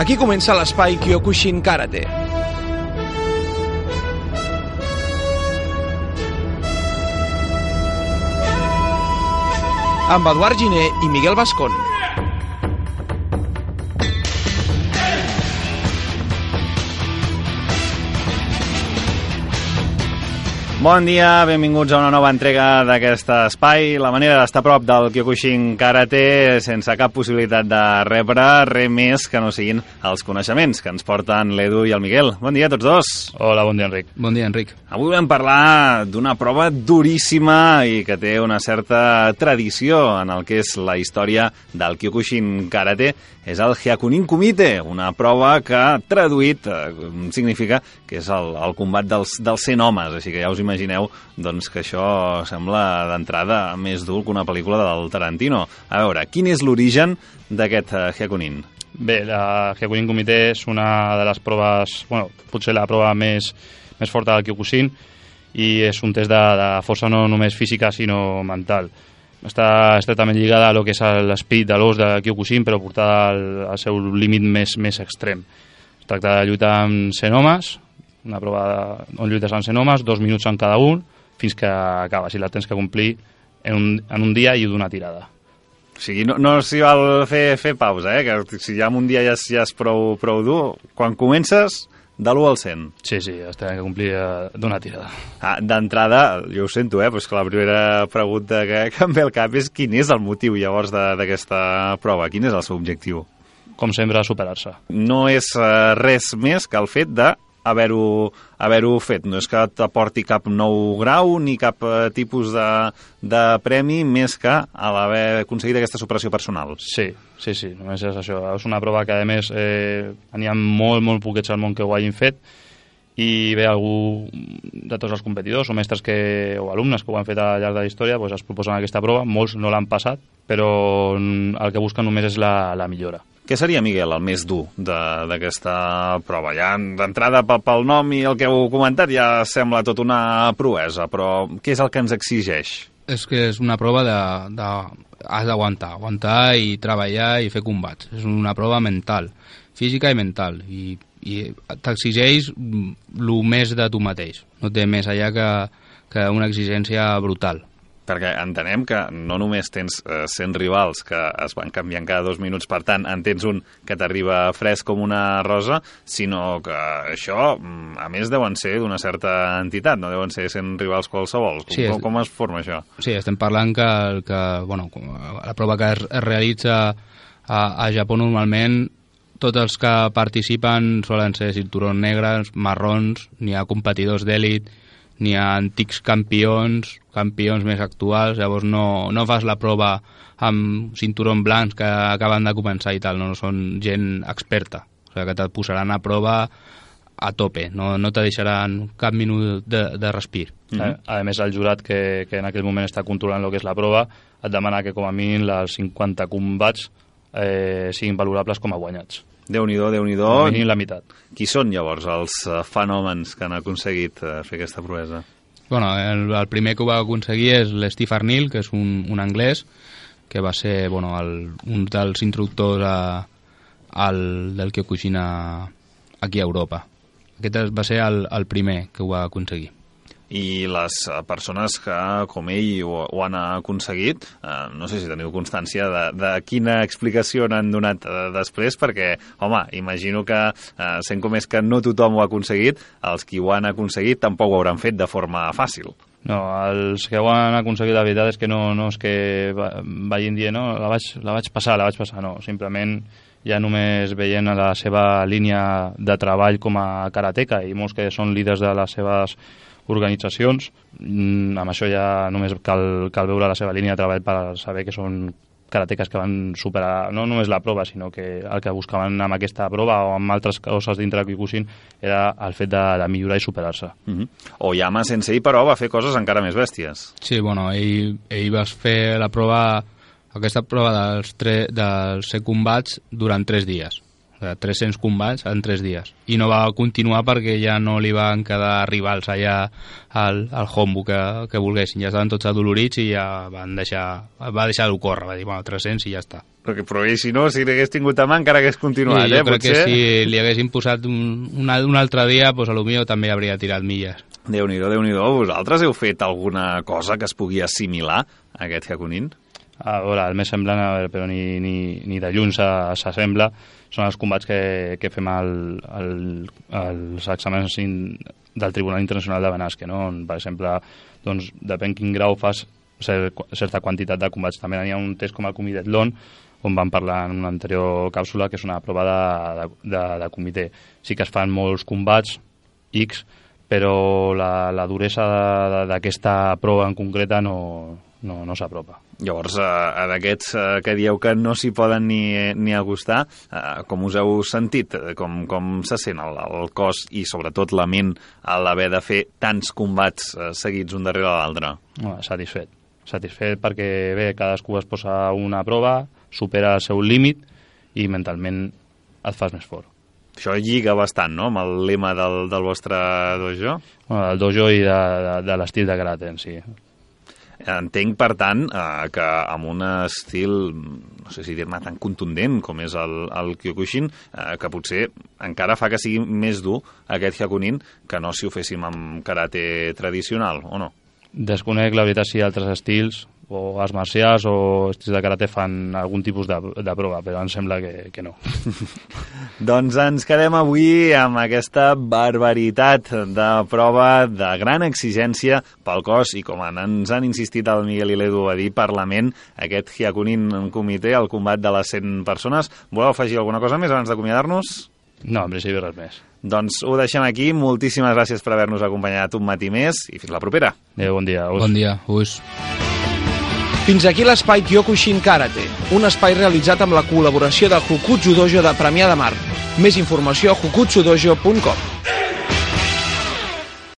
Aquí comença l'espai Kyokushin Karate. Amb Eduard Giner i Miguel Bascón. Bon dia, benvinguts a una nova entrega d'aquest espai. La manera d'estar a prop del Kyokushin Karate sense cap possibilitat de rebre res més que no siguin els coneixements que ens porten l'Edu i el Miguel. Bon dia a tots dos. Hola, bon dia, Enric. Bon dia, Enric. Avui volem parlar d'una prova duríssima i que té una certa tradició en el que és la història del Kyokushin Karate. És el Hyakunin Kumite, una prova que traduït eh, significa que és el, el combat dels, dels 100 homes, així que ja us imagineu doncs, que això sembla d'entrada més dur que una pel·lícula del Tarantino. A veure, quin és l'origen d'aquest uh, Hyakunin? Bé, la Hyakunin Kumite és una de les proves, bueno, potser la prova més, més forta del Kyokushin i és un test de, de força no només física sinó mental. Està estretament lligada a lo que és l'espit de l'os de Kyokushin però portada al, al seu límit més, més extrem. Es tracta de lluitar amb 100 homes, una prova on lluites amb 100 homes, dos minuts en cada un, fins que acabes i la tens que complir en un, en un dia i d'una tirada. O sigui, no, no s'hi val fer, fer pausa, eh? que si ja en un dia ja ja és prou, prou dur, quan comences, de l'1 al 100. Sí, sí, es tenen que complir d'una tirada. Ah, D'entrada, jo ho sento, eh, però és que la primera pregunta que, que em ve al cap és quin és el motiu llavors de- d'aquesta prova, quin és el seu objectiu? Com sempre, superar-se. No és eh, res més que el fet de haver-ho haver fet. No és que t'aporti cap nou grau ni cap eh, tipus de, de premi més que a l'haver aconseguit aquesta superació personal. Sí, sí, sí, només és això. És una prova que, a més, eh, n'hi ha molt, molt poquets al món que ho hagin fet i bé, algú de tots els competidors o mestres que, o alumnes que ho han fet al llarg de la història doncs es proposen aquesta prova, molts no l'han passat, però el que busquen només és la, la millora. Què seria, Miguel, el més dur d'aquesta prova? Ja d'entrada pel, pel nom i el que heu comentat ja sembla tot una proesa, però què és el que ens exigeix? És que és una prova de... de has d'aguantar, aguantar i treballar i fer combats. És una prova mental, física i mental, i, i t'exigeix el més de tu mateix. No té més allà que, que una exigència brutal. Perquè entenem que no només tens eh, 100 rivals que es van canviant cada dos minuts, per tant, en tens un que t'arriba fresc com una rosa, sinó que això, mm, a més, deuen ser d'una certa entitat, no deuen ser 100 rivals qualsevol. Com, Sí, és- com, com es forma això? Sí, estem parlant que, que bueno, la prova que es, es realitza a, a Japó normalment tots els que participen solen ser cinturons negres, marrons, n'hi ha competidors d'èlit, n'hi ha antics campions, campions més actuals, llavors no, no fas la prova amb cinturons blancs que acaben de començar i tal, no, no són gent experta, o sigui que te't posaran a prova a tope, no, no te deixaran cap minut de, de respir. Mm -hmm. A més, el jurat que, que en aquell moment està controlant el que és la prova et demana que com a mínim les 50 combats eh, siguin valorables com a guanyats. Déu-n'hi-do, déu nhi déu la meitat. Qui són, llavors, els eh, fenòmens que han aconseguit eh, fer aquesta proesa? Bueno, el, el primer que ho va aconseguir és l'Steve Arnil, que és un, un anglès, que va ser bueno, el, un dels instructors a, al, del Kyokushin a, aquí a Europa. Aquest es- va ser el, el primer que ho va aconseguir. I les eh, persones que, com ell, ho, ho han aconseguit, eh, no sé si teniu constància de, de quina explicació n'han donat eh, després, perquè, home, imagino que, eh, sent com és que no tothom ho ha aconseguit, els qui ho han aconseguit tampoc ho hauran fet de forma fàcil. No, els que ho han aconseguit la veritat és que no, no és que va- vagin dient no, la, vaig, la vaig passar, la vaig passar, no, simplement ja només veient la seva línia de treball com a karateca i molts que són líders de les seves organitzacions, mm, amb això ja només cal, cal veure la seva línia de treball per saber que són karateques que van superar no només la prova, sinó que el que buscaven amb aquesta prova o amb altres coses dintre de Kyokushin era el fet de, de millorar i superar-se. Uh -huh. Oyama Sensei, però, va fer coses encara més bèsties. Sí, bueno, ell, ell va fer la prova, aquesta prova dels, tre, dels 100 combats durant 3 dies. O sigui, 300 combats en 3 dies. I no va continuar perquè ja no li van quedar rivals allà al, al Hombu que, que volguessin. Ja estaven tots adolorits i ja van deixar, va deixar-ho córrer. Va dir, bueno, 300 i ja està. Perquè, però i si no, si l'hagués tingut a mà encara hagués continuat, sí, jo eh? crec Potser... que si li haguessin posat un, un, al- un altre dia, pues, a lo millor també hauria tirat milles. Déu-n'hi-do, déu nhi déu Vosaltres heu fet alguna cosa que es pugui assimilar a aquest Hakunin? A veure, el més semblant, a veure, però ni, ni, ni de lluny s'assembla, són els combats que, que fem al, al, als exàmens in, del Tribunal Internacional de Benasque, no? on, per exemple, doncs, depèn quin grau fas cer certa quantitat de combats. També hi ha un test com el Lon, on vam parlar en una anterior càpsula, que és una prova de, de, de, de comitè. Sí que es fan molts combats, X, però la, la duresa d'aquesta prova en concreta no, no, no s'apropa. Llavors, eh, d'aquests eh, que dieu que no s'hi poden ni, ni acostar, eh, com us heu sentit? Eh, Com, com se sent el, el cos i sobretot la ment a l'haver de fer tants combats eh, seguits un darrere l'altre? No, satisfet. Satisfet perquè, bé, cadascú es posa una prova, supera el seu límit i mentalment et fas més fort. Això lliga bastant, no?, amb el lema del, del vostre dojo. Bueno, del dojo i de, de, de l'estil de karate en si. Entenc, per tant, eh, que amb un estil, no sé si dir-ne tan contundent com és el, el Kyokushin, eh, que potser encara fa que sigui més dur aquest Hyakunin que no si ho féssim amb karate tradicional, o no? Desconec, la veritat, si altres estils o arts marcials o estils de karate fan algun tipus de, de prova, però em sembla que, que no. Doncs ens quedem avui amb aquesta barbaritat de prova de gran exigència pel cos i com ens han insistit el Miguel i l'Edu a dir, Parlament, aquest Hyakunin en comitè, el combat de les 100 persones. Voleu afegir alguna cosa més abans d'acomiadar-nos? No, en principi res més. Doncs ho deixem aquí. Moltíssimes gràcies per haver-nos acompanyat un matí més i fins la propera. Adéu, bon dia. Us. Bon dia, us. Fins aquí l'espai Kyokushin Karate, un espai realitzat amb la col·laboració del Hukutsu Dojo de Premià de Mar. Més informació a hukutsudojo.com.